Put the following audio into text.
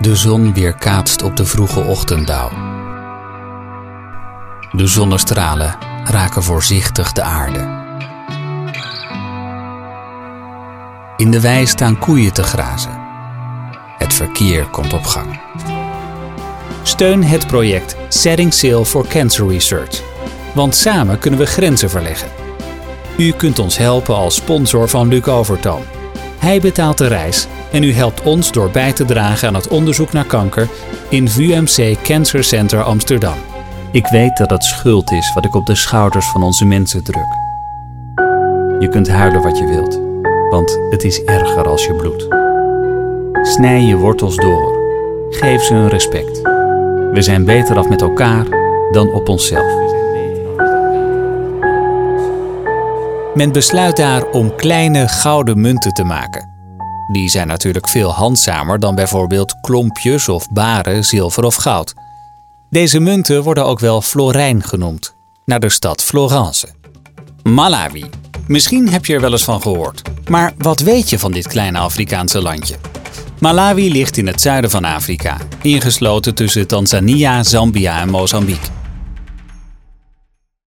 De zon weerkaatst op de vroege ochtenddauw. De zonnestralen raken voorzichtig de aarde. In de wei staan koeien te grazen. Het verkeer komt op gang. Steun het project Setting Sail for Cancer Research. Want samen kunnen we grenzen verleggen. U kunt ons helpen als sponsor van Luc Overtoom. Hij betaalt de reis en u helpt ons door bij te dragen aan het onderzoek naar kanker in VUMC Cancer Center Amsterdam. Ik weet dat het schuld is wat ik op de schouders van onze mensen druk. Je kunt huilen wat je wilt, want het is erger als je bloedt. Snij je wortels door. Geef ze een respect. We zijn beter af met elkaar dan op onszelf. Men besluit daar om kleine gouden munten te maken. Die zijn natuurlijk veel handzamer dan bijvoorbeeld klompjes of baren, zilver of goud. Deze munten worden ook wel florijn genoemd, naar de stad Florence. Malawi. Misschien heb je er wel eens van gehoord. Maar wat weet je van dit kleine Afrikaanse landje? Malawi ligt in het zuiden van Afrika, ingesloten tussen Tanzania, Zambia en Mozambique.